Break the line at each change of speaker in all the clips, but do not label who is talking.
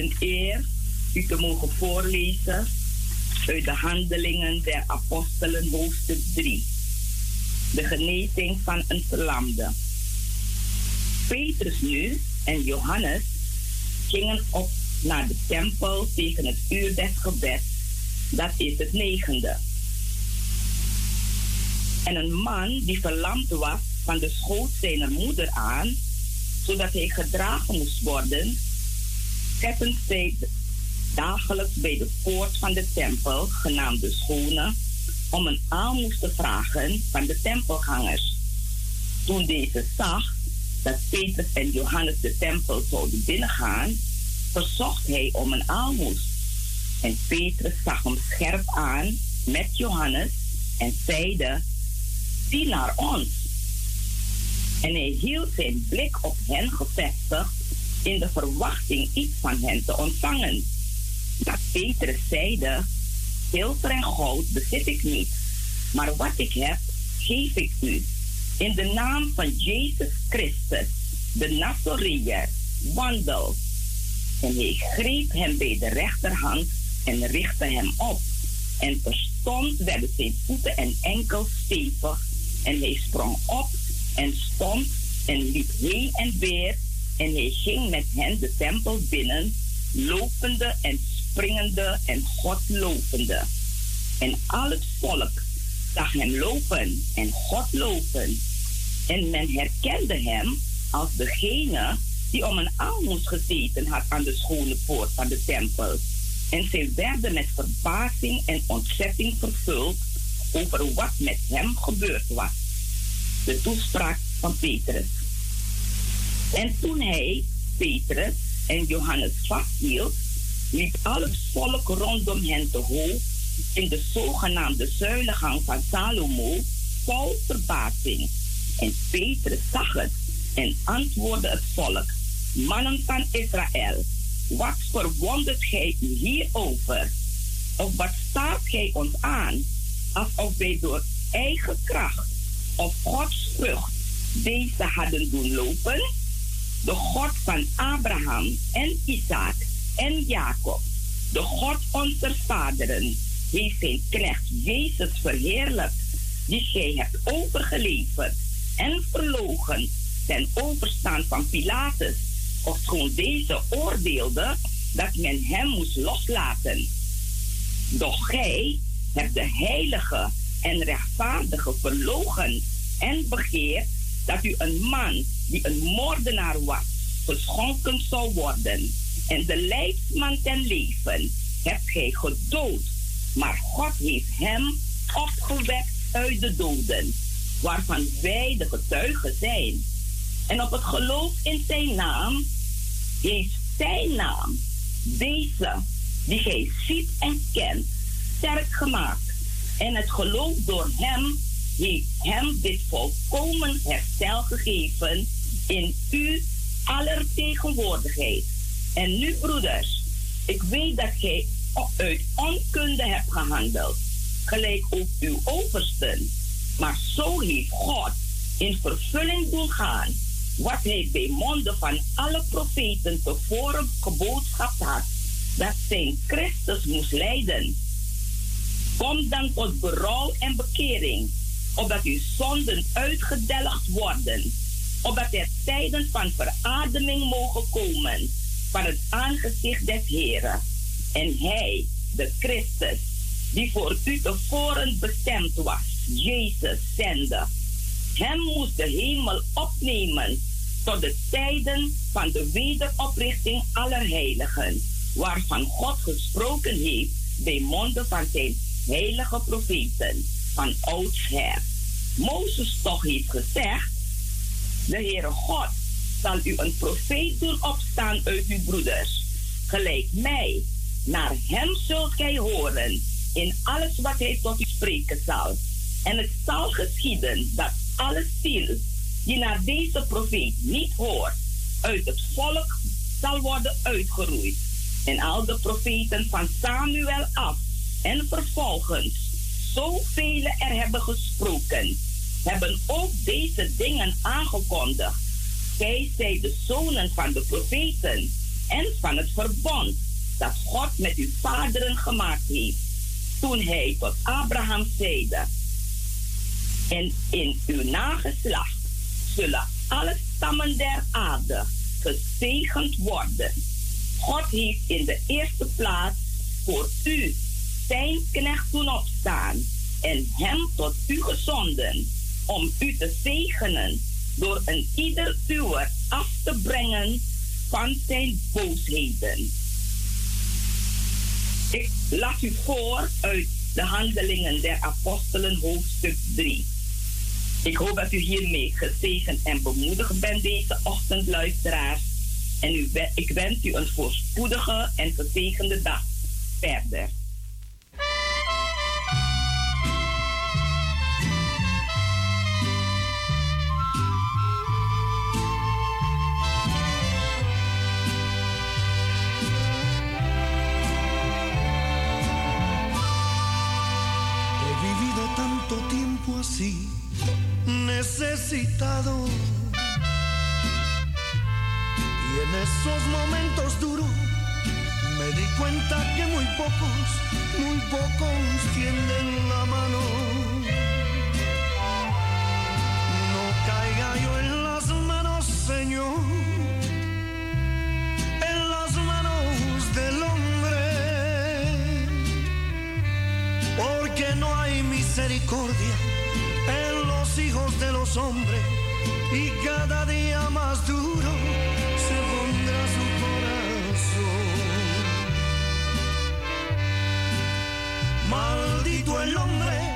een
eer u te mogen voorlezen uit de Handelingen der Apostelen, hoofdstuk 3. De genezing van een verlamde. Petrus nu en Johannes gingen op naar de tempel tegen het uur des gebeds, dat is het negende. En een man die verlamd was van de schoot zijner moeder aan, zodat hij gedragen moest worden, zetten zij dagelijks bij de poort van de tempel, genaamd de Schone, om een aalmoes te vragen van de tempelgangers. Toen deze zag dat Petrus en Johannes de tempel zouden binnengaan, verzocht hij om een aalmoes. En Petrus zag hem scherp aan met Johannes en zeide, zie naar ons. En hij hield zijn blik op hen gevestigd in de verwachting iets van hen te ontvangen. Maar Petrus zeide, zilver en goud bezit ik niet, maar wat ik heb, geef ik u. In de naam van Jezus Christus, de Nazareër, wandel. En hij greep hem bij de rechterhand en richtte hem op. En terstond werden zijn voeten en enkels stevig. En hij sprong op en stond en liep heen en weer. En hij ging met hen de tempel binnen, lopende en springende en God lopende. En al het volk zag hem lopen en God lopen. En men herkende hem als degene die om een aalmoes gezeten had aan de schone poort van de tempel. En zij werden met verbazing en ontzetting vervuld over wat met hem gebeurd was. De toespraak van Petrus. En toen hij, Petrus en Johannes vasthield, liep al het volk rondom hen te hoog in de zogenaamde zuilengang van Salomo vol verbazing. En Petrus zag het en antwoordde het volk, mannen van Israël, wat verwondert gij u hierover? Of wat staat gij ons aan, alsof wij door eigen kracht of Gods vrucht deze hadden doen lopen? De God van Abraham en Isaac en Jacob, de God onze vaderen, heeft zijn knecht Jezus verheerlijkt, die gij hebt overgeleverd en verlogen ten overstaan van Pilatus, ofschoon deze oordeelde dat men hem moest loslaten. Doch gij hebt de heilige en rechtvaardige verlogen en begeerd dat u een man die een moordenaar was, geschonken zou worden. En de leidsman ten leven hebt gij gedood, maar God heeft hem opgewekt uit de doden, waarvan wij de getuigen zijn. En op het geloof in zijn naam heeft zijn naam deze, die gij ziet en kent, sterk gemaakt. En het geloof door hem heeft hem dit volkomen herstel gegeven in u aller tegenwoordigheid. En nu, broeders, ik weet dat gij uit onkunde hebt gehandeld, gelijk ook uw oversten. Maar zo heeft God in vervulling doen gaan wat hij bij monden van alle profeten tevoren geboodschapt had, dat zijn Christus moest lijden. Kom dan tot berouw en bekering, opdat uw zonden uitgedelgd worden, opdat er tijden van verademing mogen komen van het aangezicht des Heren. En hij, de Christus, die voor u tevoren bestemd was, Jezus zende. Hem moest de hemel opnemen tot de tijden van de wederoprichting aller heiligen, waarvan God gesproken heeft bij monden van zijn heilige profeten van oudsher. Mozes toch heeft gezegd, de Heere God zal u een profeet doen opstaan uit uw broeders, gelijk mij. Naar hem zult gij horen in alles wat hij tot u spreken zal. En het zal geschieden dat alle ziel die naar deze profeet niet hoort, uit het volk zal worden uitgeroeid. En al de profeten van Samuel af en vervolgens, zoveel er hebben gesproken, hebben ook deze dingen aangekondigd. Zij zijn de zonen van de profeten en van het verbond dat God met uw vaderen gemaakt heeft, toen hij tot Abraham zeide, en in uw nageslacht zullen alle stammen der aarde gezegend worden. God heeft in de eerste plaats voor u zijn knecht doen opstaan en hem tot u gezonden om u te zegenen door een ieder uur af te brengen van zijn boosheden. Ik las u voor uit de Handelingen der Apostelen, hoofdstuk 3. Ik hoop dat u hiermee gezegend en bemoedigd bent deze ochtend, luisteraars. En ik wens u een voorspoedige en gezegende dag verder.
Y en esos momentos duros me di cuenta que muy pocos, muy pocos tienden la mano. No caiga yo en las manos, Señor, en las manos del hombre porque no hay misericordia en hijos de los hombres y cada día más duro se pondrá su corazón. Maldito el hombre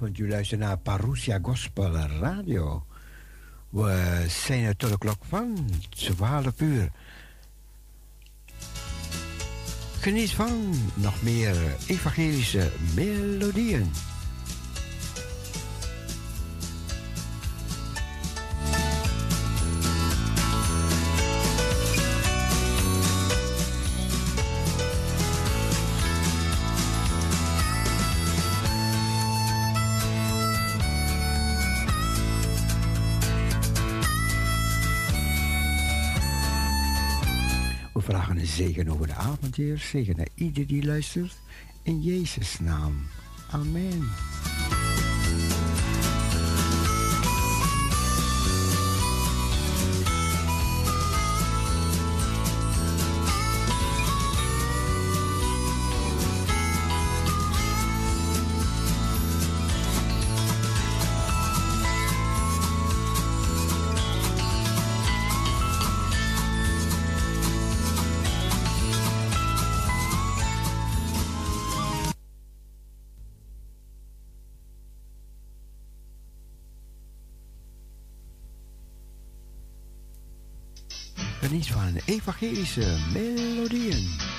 Goedenavond, u luistert naar Parousia Gospel Radio. We zijn er tot de klok van 12 uur. Geniet van nog meer evangelische melodieën. We vragen een zegen over de avond, Heer. Zegen naar ieder die luistert. In Jezus' naam. Amen.
Evangelische melodieën.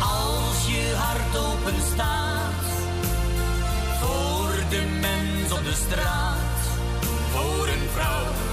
Als je hart open staat voor de mens op de straat, voor een vrouw.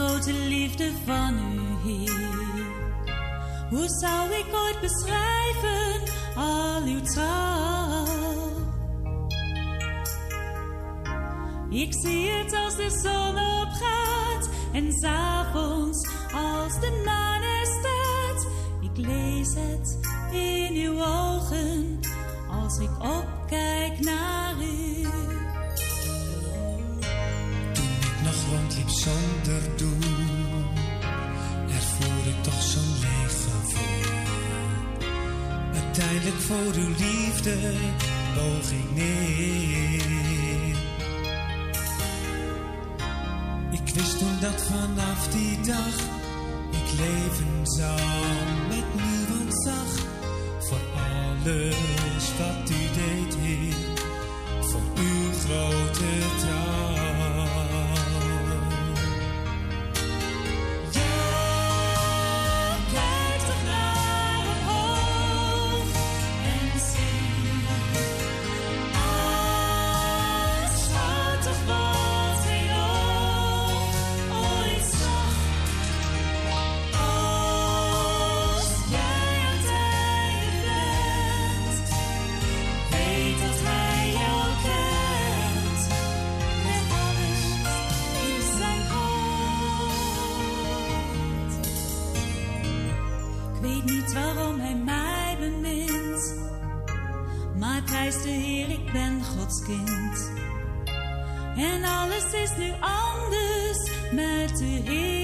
grote liefde van u hier. Hoe zou ik ooit beschrijven?
voor uw liefde boog ik neer. Ik wist toen dat vanaf die dag ik leven zou.
En alles is nu anders met de Heer.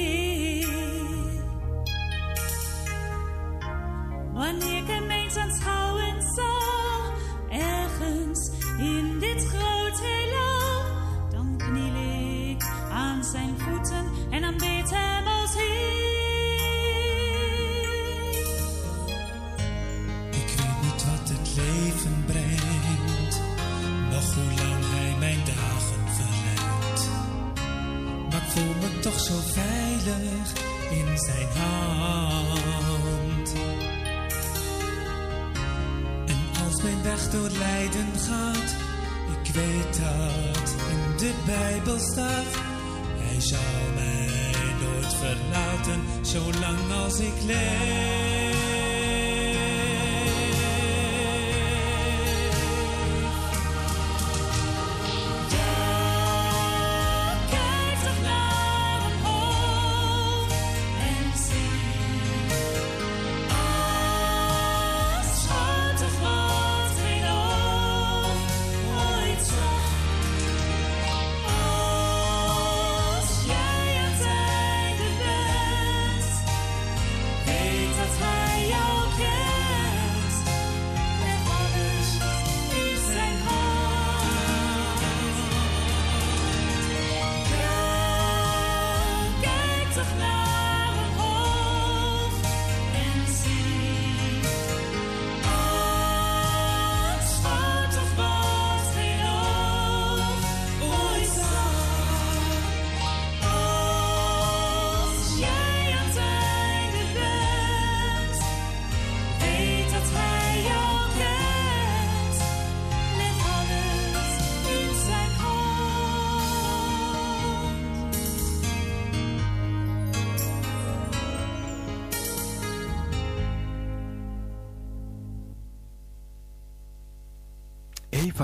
Hij zal mij nooit verlaten, zolang als ik leef.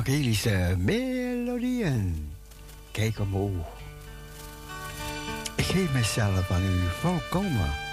evangelische melodieën. Kijk omhoog. Ik geef mezelf aan u volkomen.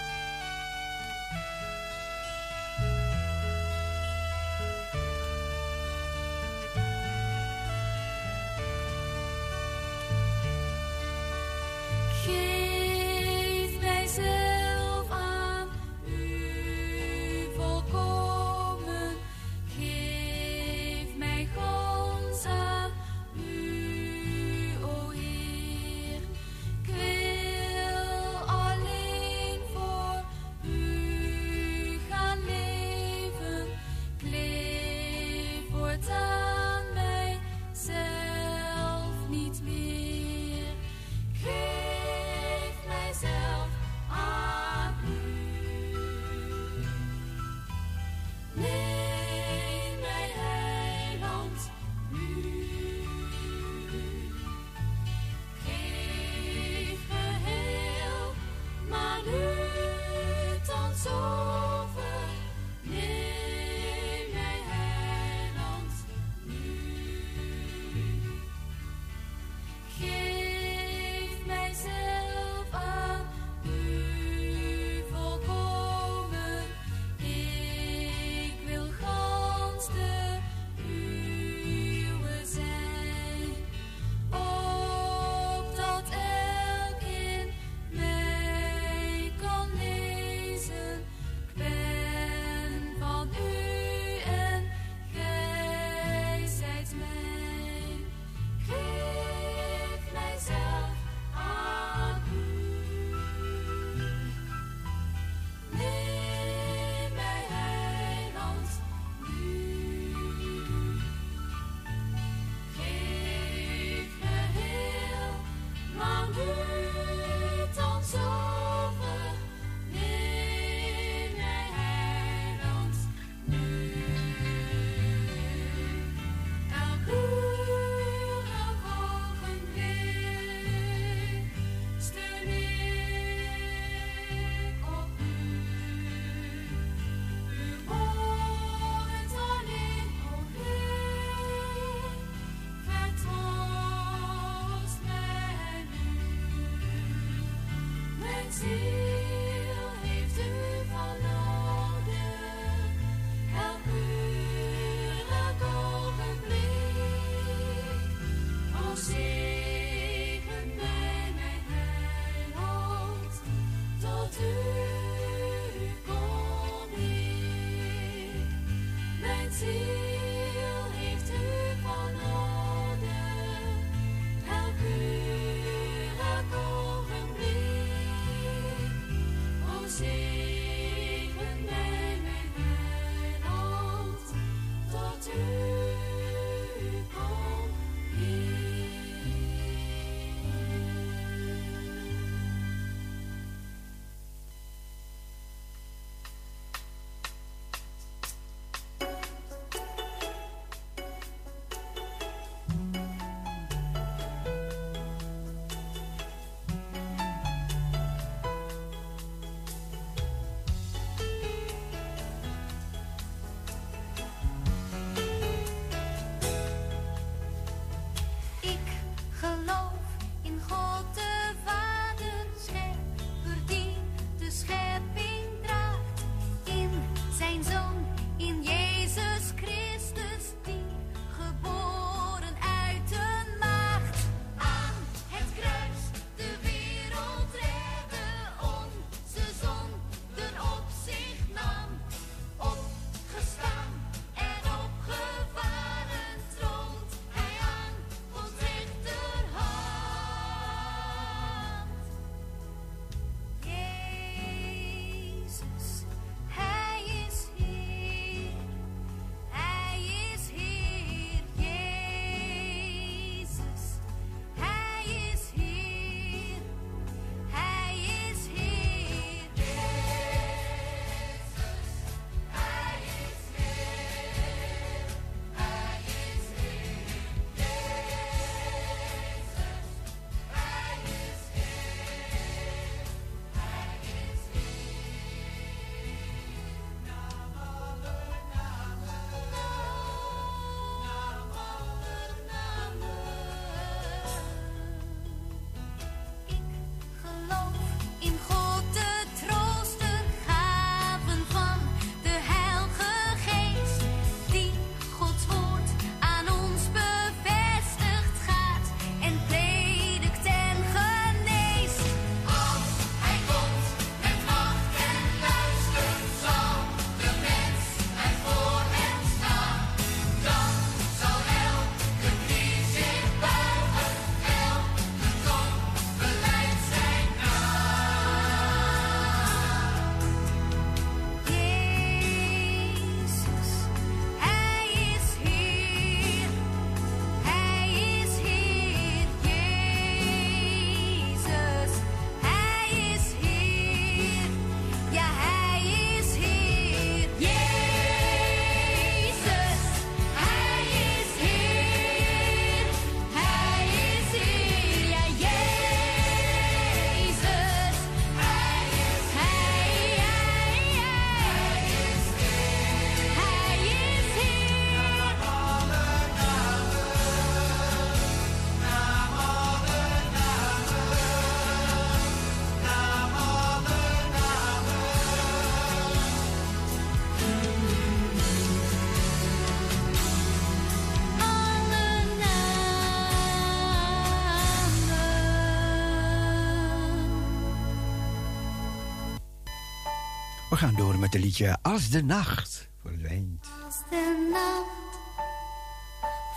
gaan door met het liedje Als de nacht verdwijnt.
Als de nacht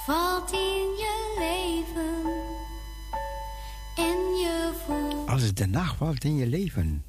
valt in je leven en je voelt.
Als de nacht valt in
je leven.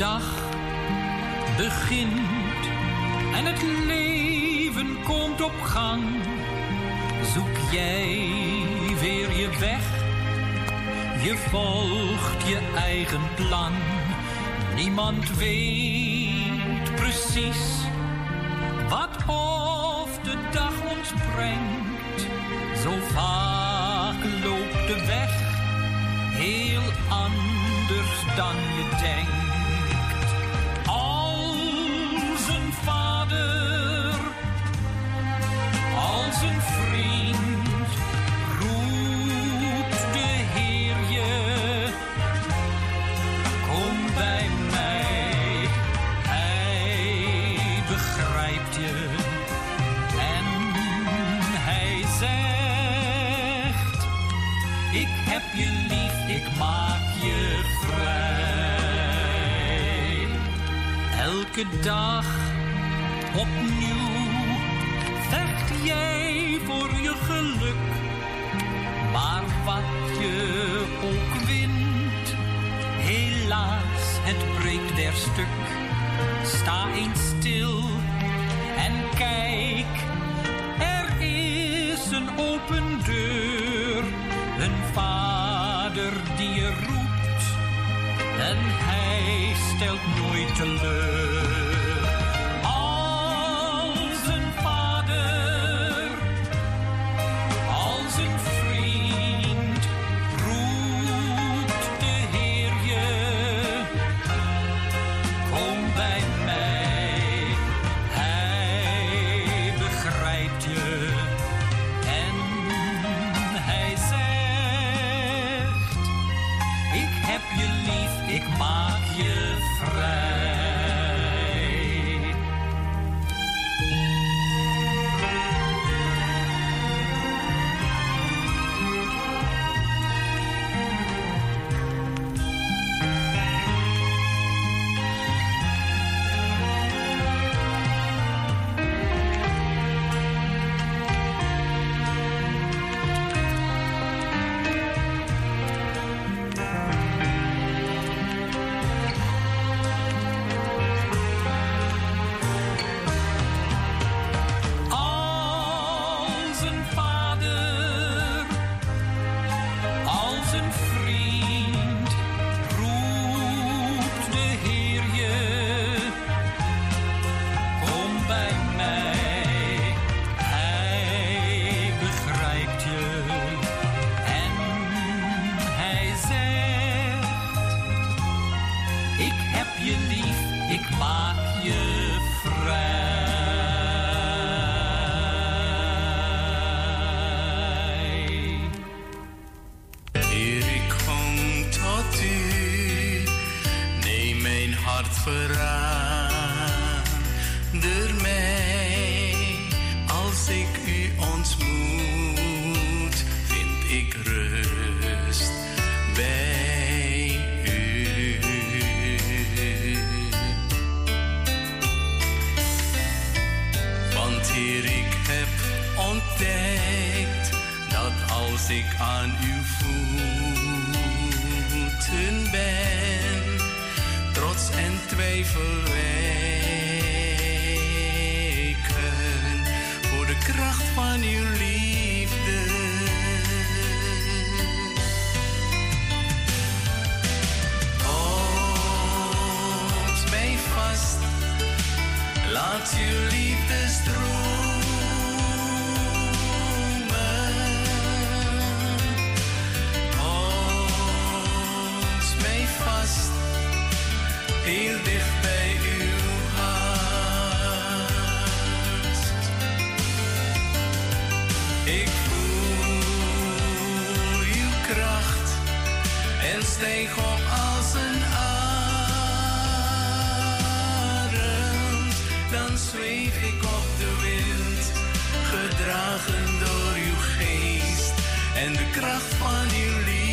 dag begint en het leven komt op gang, zoek jij weer je weg. Je volgt je eigen plan, niemand weet Ik heb je lief, ik maak je vrij. Elke dag opnieuw vecht jij voor je geluk. Maar wat je ook wint, helaas, het breekt der stuk. Sta eens stil en kijk, er is een open deur een vader die je roept en hij stelt nooit teleur.
dan zweef ik op de wind, gedragen door uw geest en de kracht van uw liefde.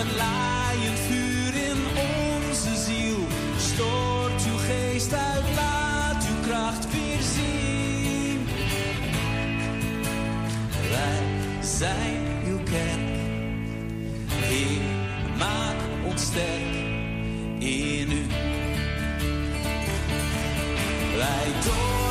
Een
laaiend vuur in onze ziel. Stoort uw geest uit, laat uw kracht weer zien. Wij zijn uw kerk. Heer, maak ons sterk in u. Wij door.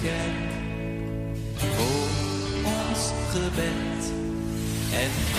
weekend voor ons gebed. En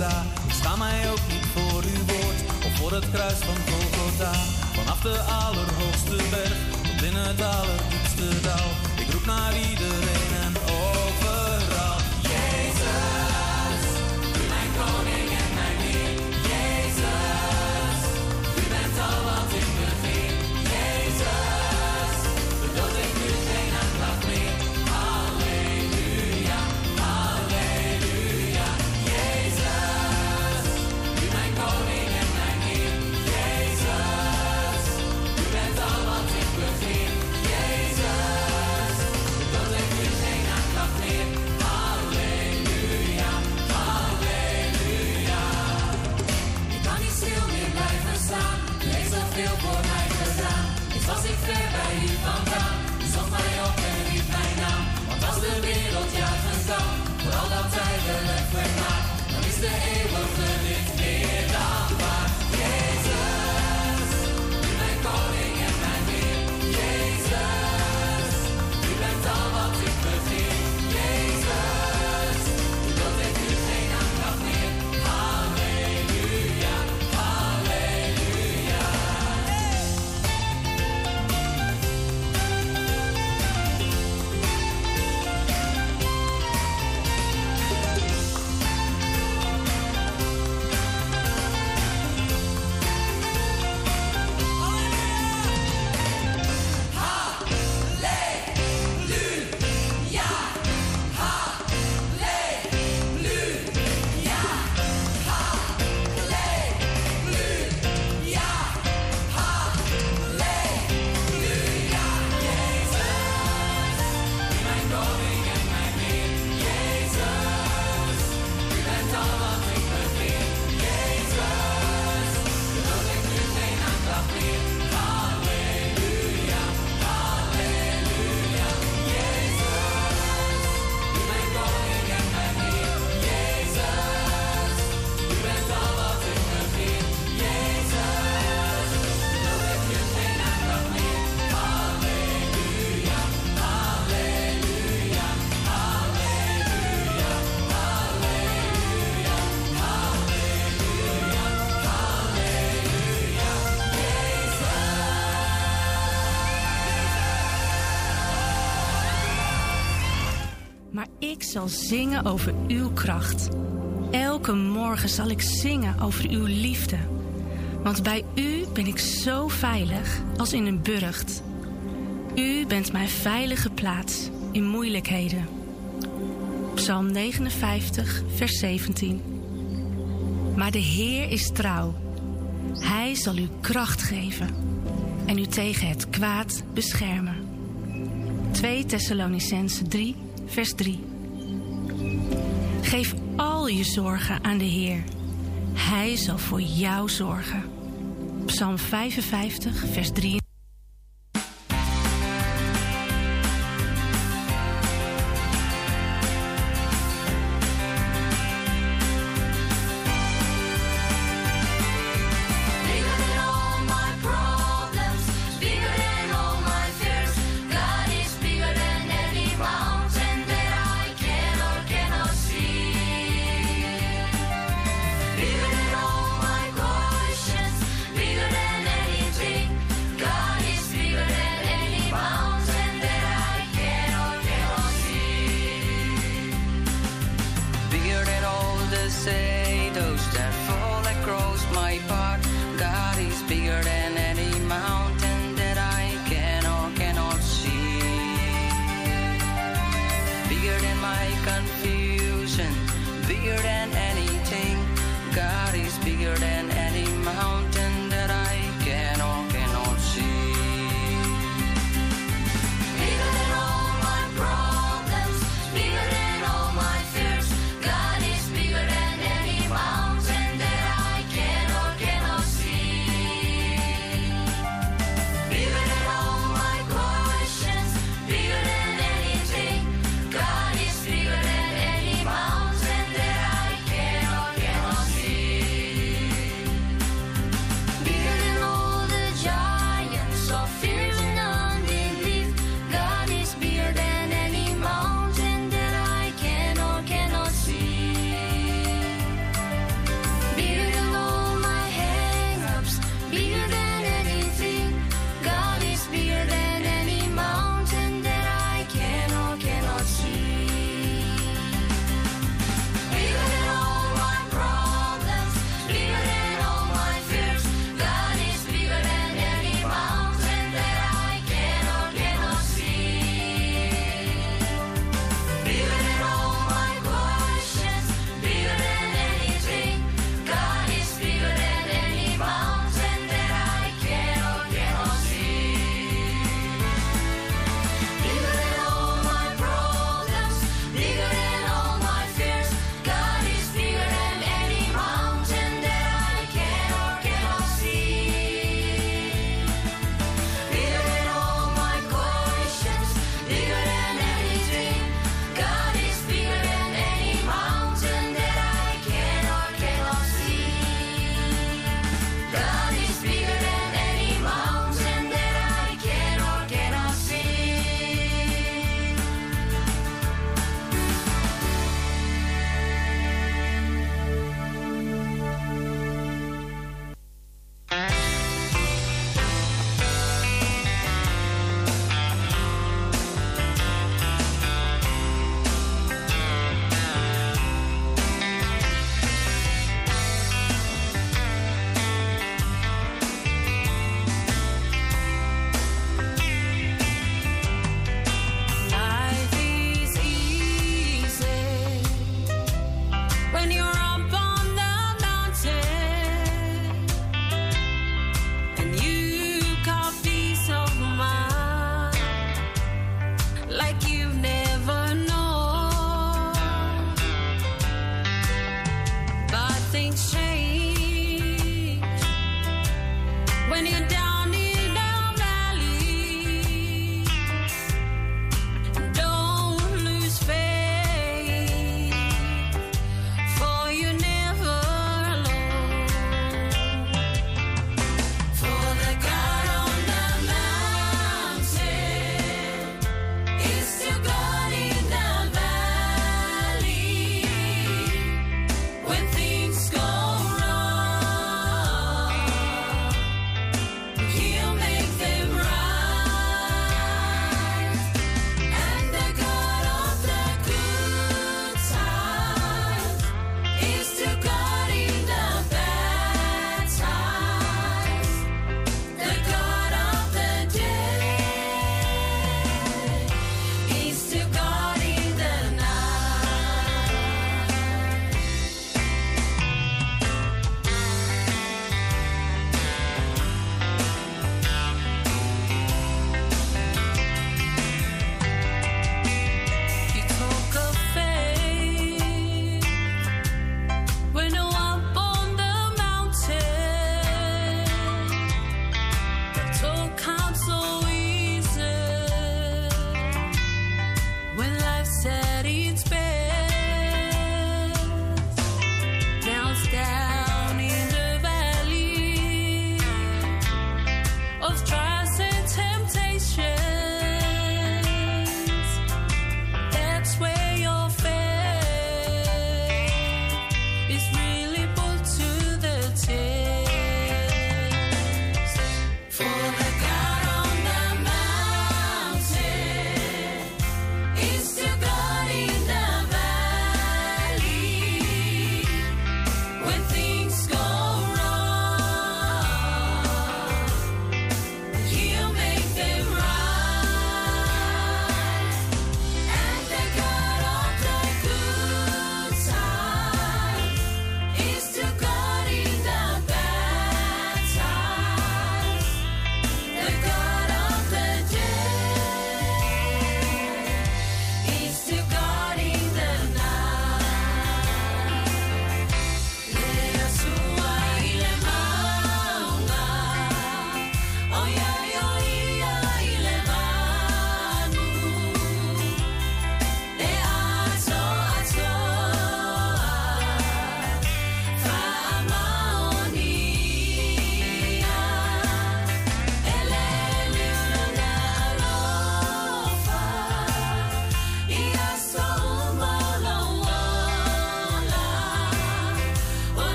star. zal zingen over uw kracht. Elke morgen zal ik zingen over uw liefde. Want bij u ben ik zo veilig als in een burcht. U bent mijn veilige plaats in moeilijkheden. Psalm 59, vers 17. Maar de Heer is trouw. Hij zal u kracht geven en u tegen het kwaad beschermen. 2 Thessalonicense 3, vers 3 je zorgen aan de Heer. Hij zal voor jou zorgen. Psalm 55, vers 3.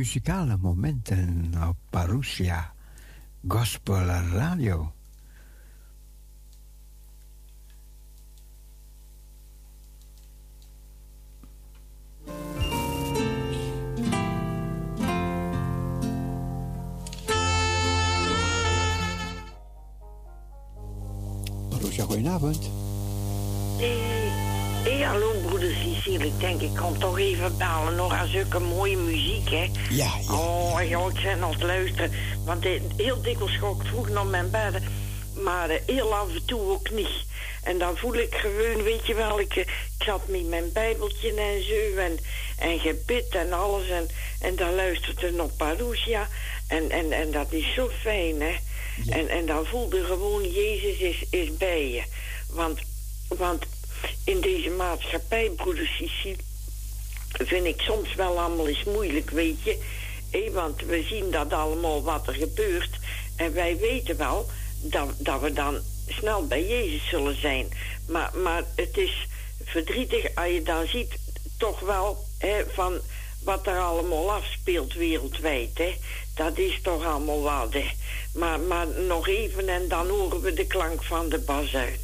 Muzikale momenten op Parousia Gospel Radio. Parousia, goedenavond.
Hey, hey, hallo broeder Cecile. Ik denk, ik kan toch even bellen. Nog aan zulke mooie muziek, hè?
Ja, ja.
Oh, ja, ik ben aan het luisteren. Want heel dikwijls ga ik vroeg naar mijn bed. Maar eh, heel af en toe ook niet. En dan voel ik gewoon, weet je wel, ik, eh, ik zat met mijn bijbeltje en zo. En, en gebid en alles. En, en dan luistert er nog Parousia. En, en, en dat is zo fijn, hè? En, en dan voelde gewoon, Jezus is, is bij je. Want, want in deze maatschappij, broeder Sissi, vind ik soms wel allemaal eens moeilijk, weet je. Hé, want we zien dat allemaal wat er gebeurt. En wij weten wel dat, dat we dan snel bij Jezus zullen zijn. Maar, maar het is verdrietig als je dan ziet toch wel hè, van wat er allemaal afspeelt wereldwijd. Hè. Dat is toch allemaal wat. Hè. Maar, maar nog even en dan horen we de klank van de bazuin.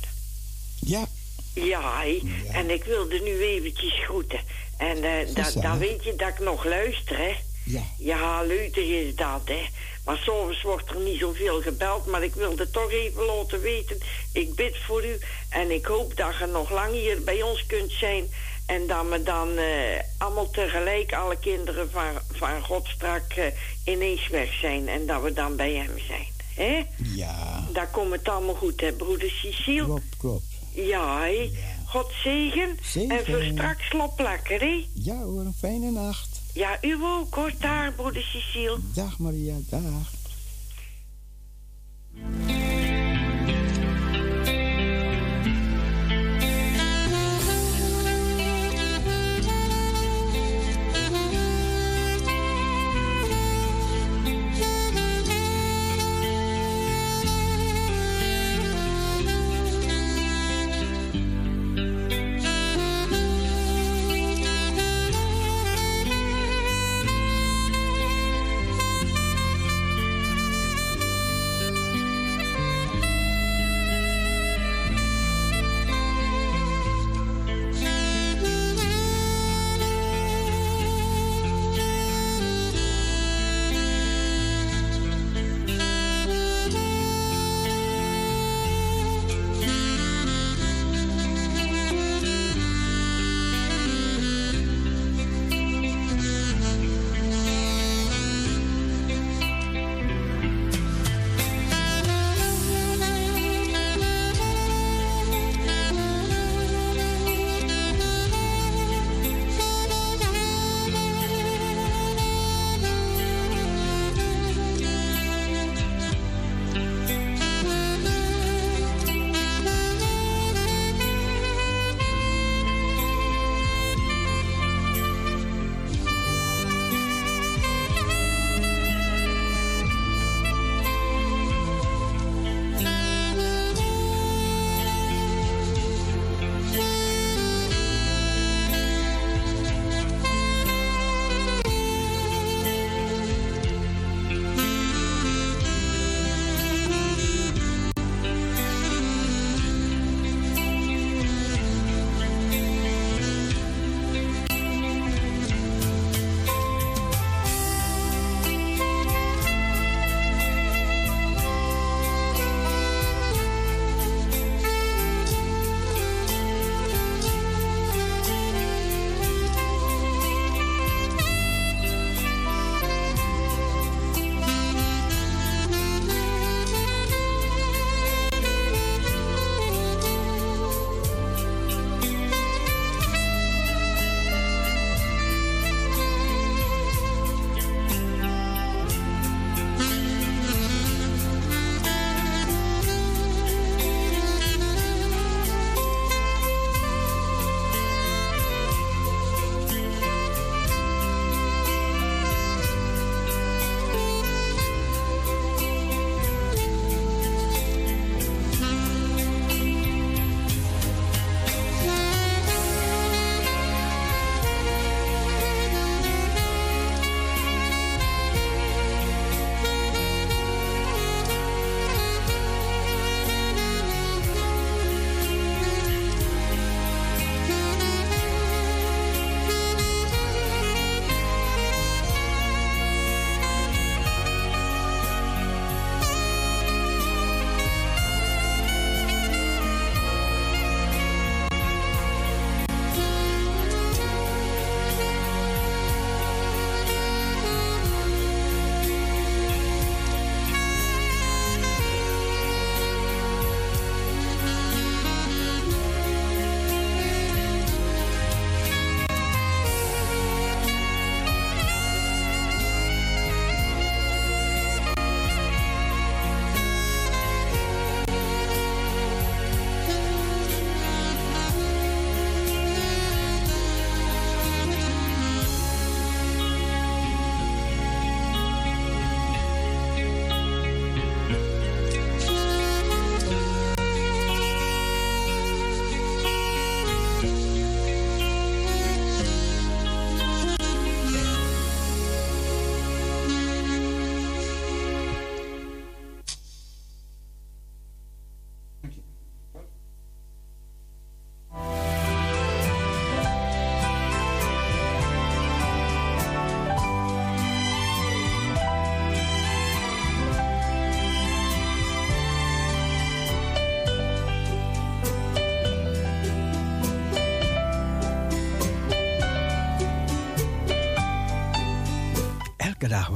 Ja.
Ja, hè. en ik wilde nu eventjes groeten. En eh, da- dan weet je dat ik nog luister, hè.
Ja.
Ja, leutig is dat, hè. Maar soms wordt er niet zoveel gebeld, maar ik wilde toch even laten weten. Ik bid voor u en ik hoop dat je nog lang hier bij ons kunt zijn. En dat we dan eh, allemaal tegelijk, alle kinderen van, van God strak eh, ineens weg zijn. En dat we dan bij hem zijn. hè?
Ja.
Daar komt het allemaal goed, hè, broeder Cecile?
Klopt, klopt.
Ja, hè? God zegen.
Zegen.
En voor straks hè?
Ja hoor, een fijne nacht.
Ja, u ook, hoor. Daar, broeder Cecile.
Dag Maria, dag.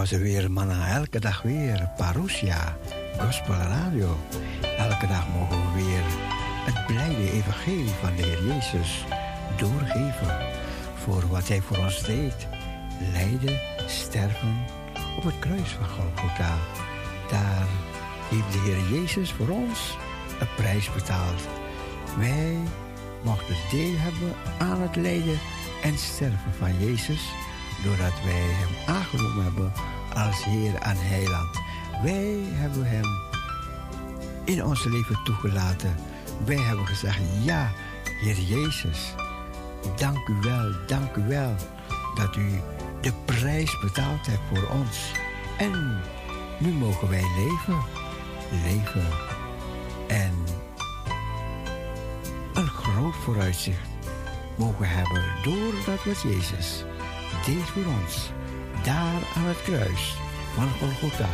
Was er weer manna elke dag weer. Parousia, Gospel Radio. Elke dag mogen we weer het blijde evangelie van de Heer Jezus doorgeven. Voor wat Hij voor ons deed. Lijden, sterven op het kruis van Golgotha. Daar heeft de Heer Jezus voor ons een prijs betaald. Wij mochten deel hebben aan het lijden en sterven van Jezus, doordat wij Hem aangenomen hebben als Heer en Heiland. Wij hebben Hem in ons leven toegelaten. Wij hebben gezegd, ja, Heer Jezus, dank u wel, dank u wel dat u de prijs betaald hebt voor ons. En nu mogen wij leven, leven en een groot vooruitzicht mogen hebben doordat wat Jezus deed voor ons, daar aan het kruis van Golgotha.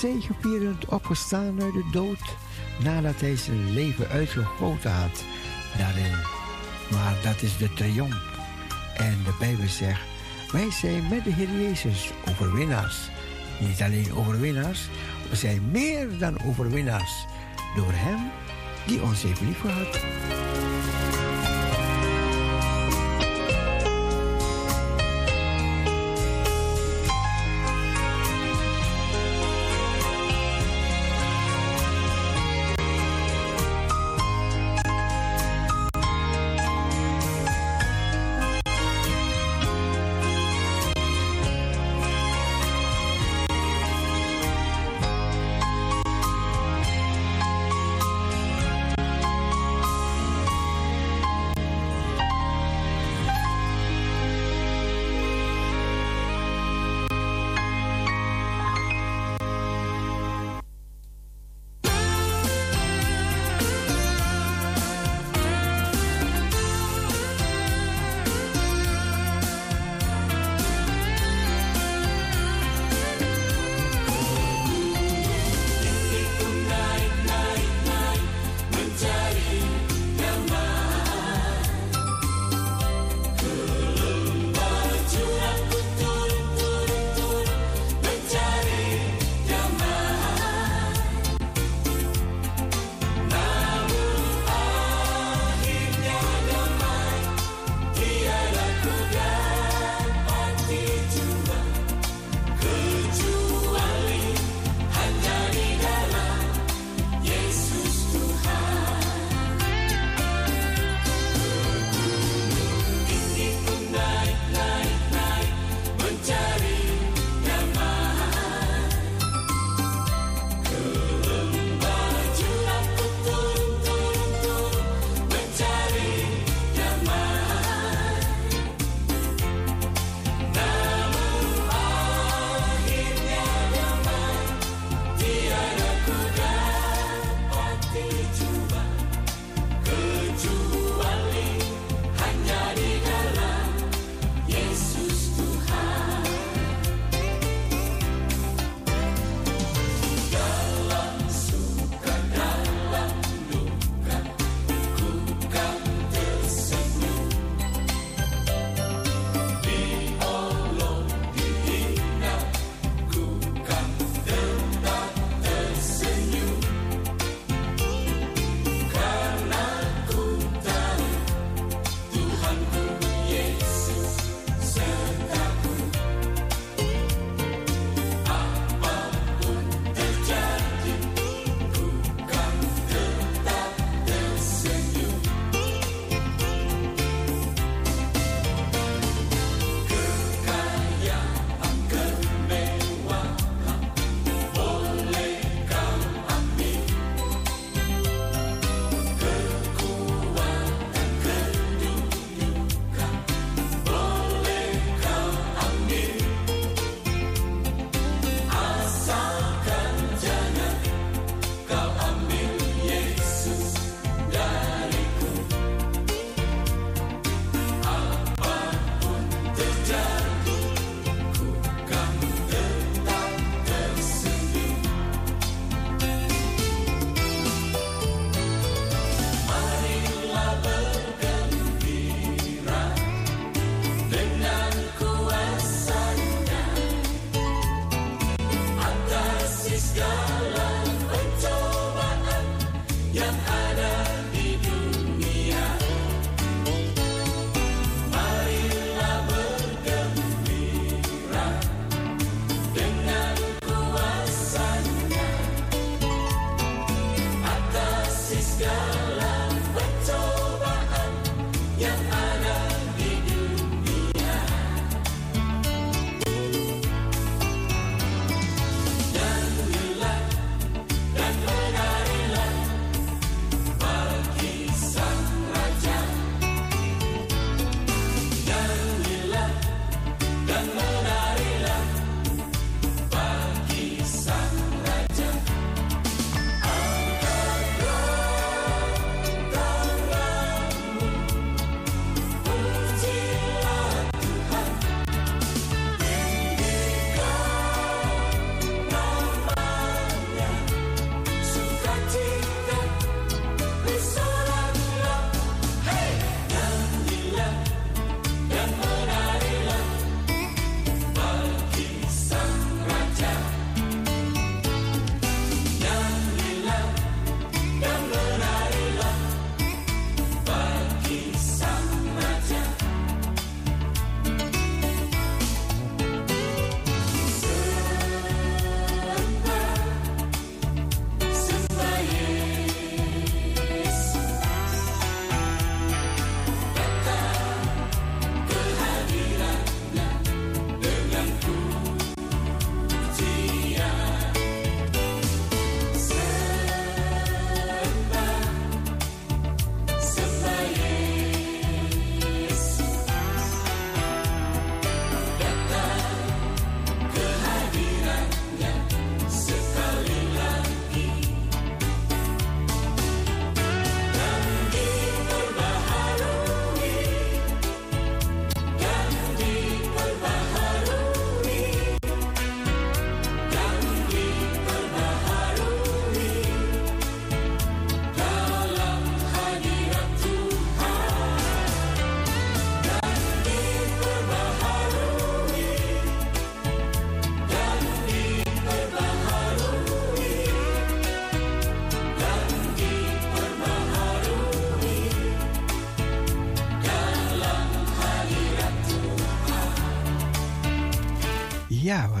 Zegevierend opgestaan uit de dood, nadat hij zijn leven uitgegoten had daarin. Maar dat is de triomf. En de Bijbel zegt, wij zijn met de Heer Jezus overwinnaars. Niet alleen overwinnaars, we zijn meer dan overwinnaars door Hem die ons heeft liefgehad.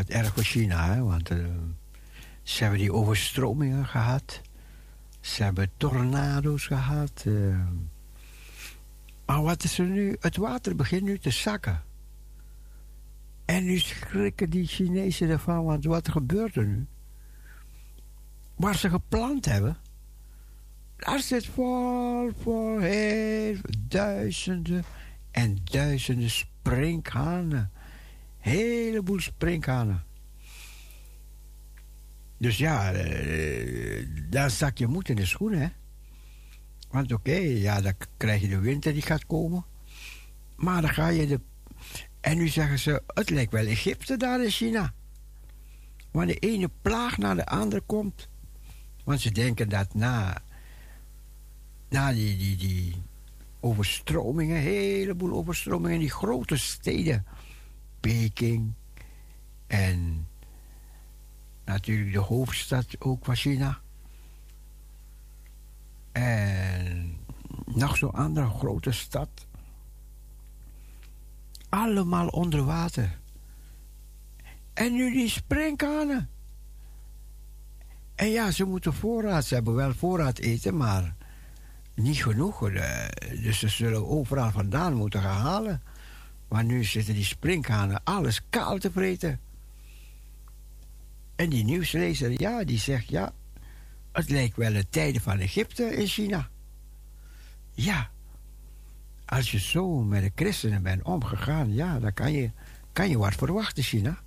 Erg voor China, hè? want eh, ze hebben die overstromingen gehad. Ze hebben tornado's gehad. eh. maar wat is er nu? Het water begint nu te zakken. En nu schrikken die Chinezen ervan, want wat gebeurt er nu? Waar ze geplant hebben, daar zit vol, vol, heel duizenden en duizenden sprinkhanen. Heleboel sprinkhanen. Dus ja, eh, daar zak je moed in de schoenen, hè. Want oké, ja, dan krijg je de winter die gaat komen. Maar dan ga je de... En nu zeggen ze, het lijkt wel Egypte daar in China. Want de ene plaag naar de andere komt. Want ze denken dat na, na die, die, die overstromingen, heleboel overstromingen in die grote steden, Peking en natuurlijk de hoofdstad ook van China. En nog zo'n andere grote stad. Allemaal onder water. En nu die sprinkhanen. En ja, ze moeten voorraad. Ze hebben wel voorraad eten, maar niet genoeg. Eh, Dus ze zullen overal vandaan moeten gaan halen. Maar nu zitten die sprinkhanen alles kaal te vreten. En die nieuwslezer, ja, die zegt ja, het lijkt wel de tijden van Egypte in China. Ja, als je zo met de christenen bent omgegaan, ja, dan kan je, kan je wat verwachten, China.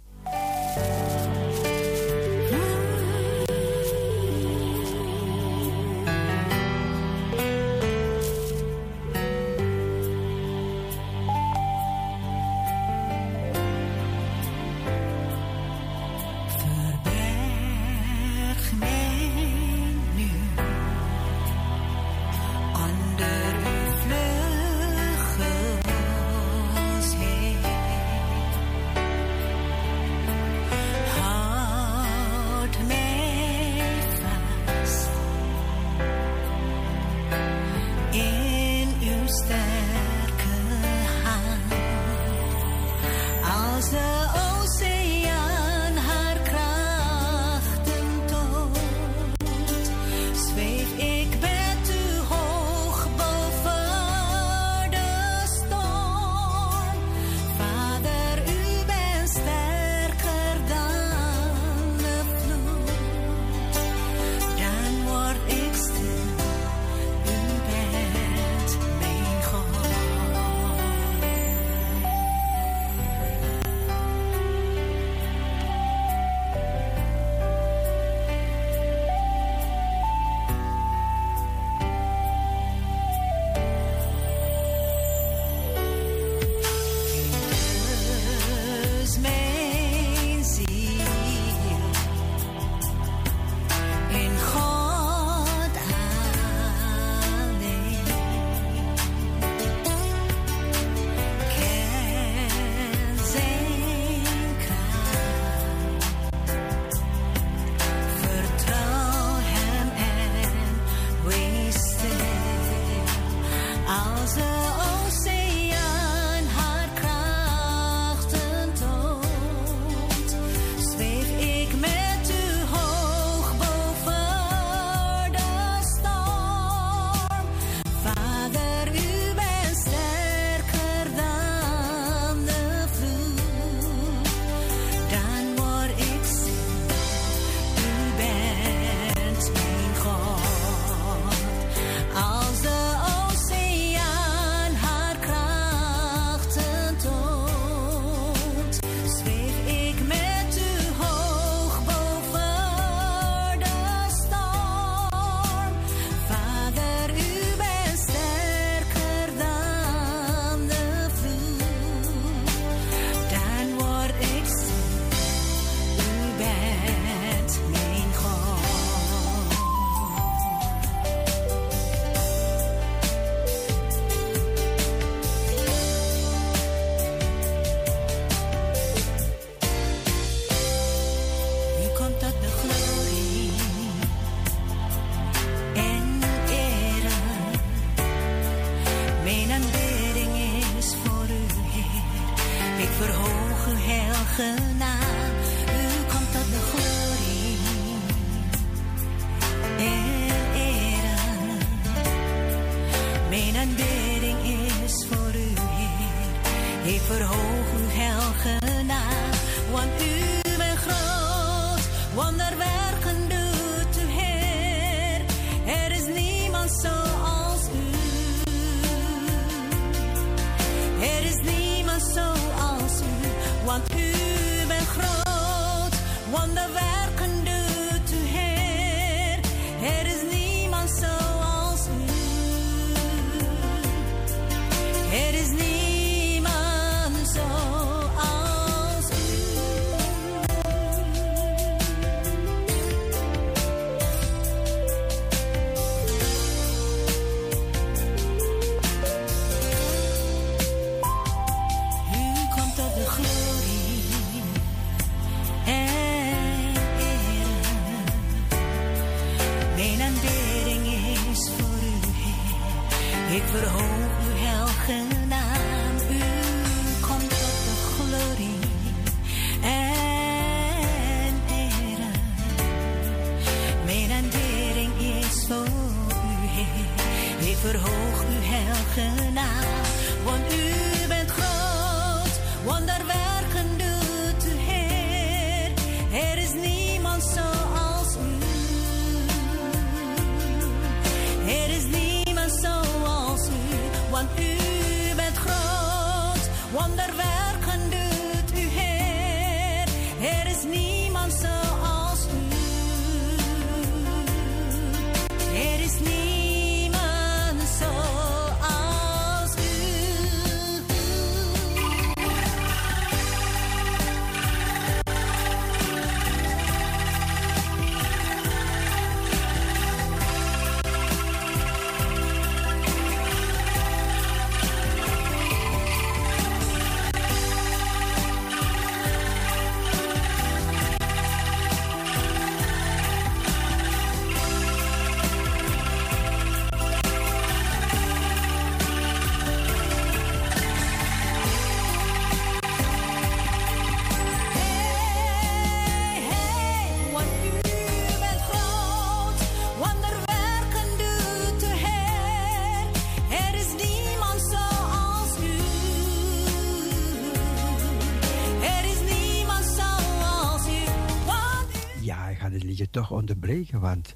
toch onderbreken, want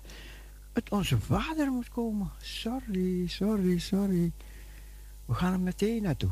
het onze vader moet komen. Sorry, sorry, sorry. We gaan er meteen naartoe.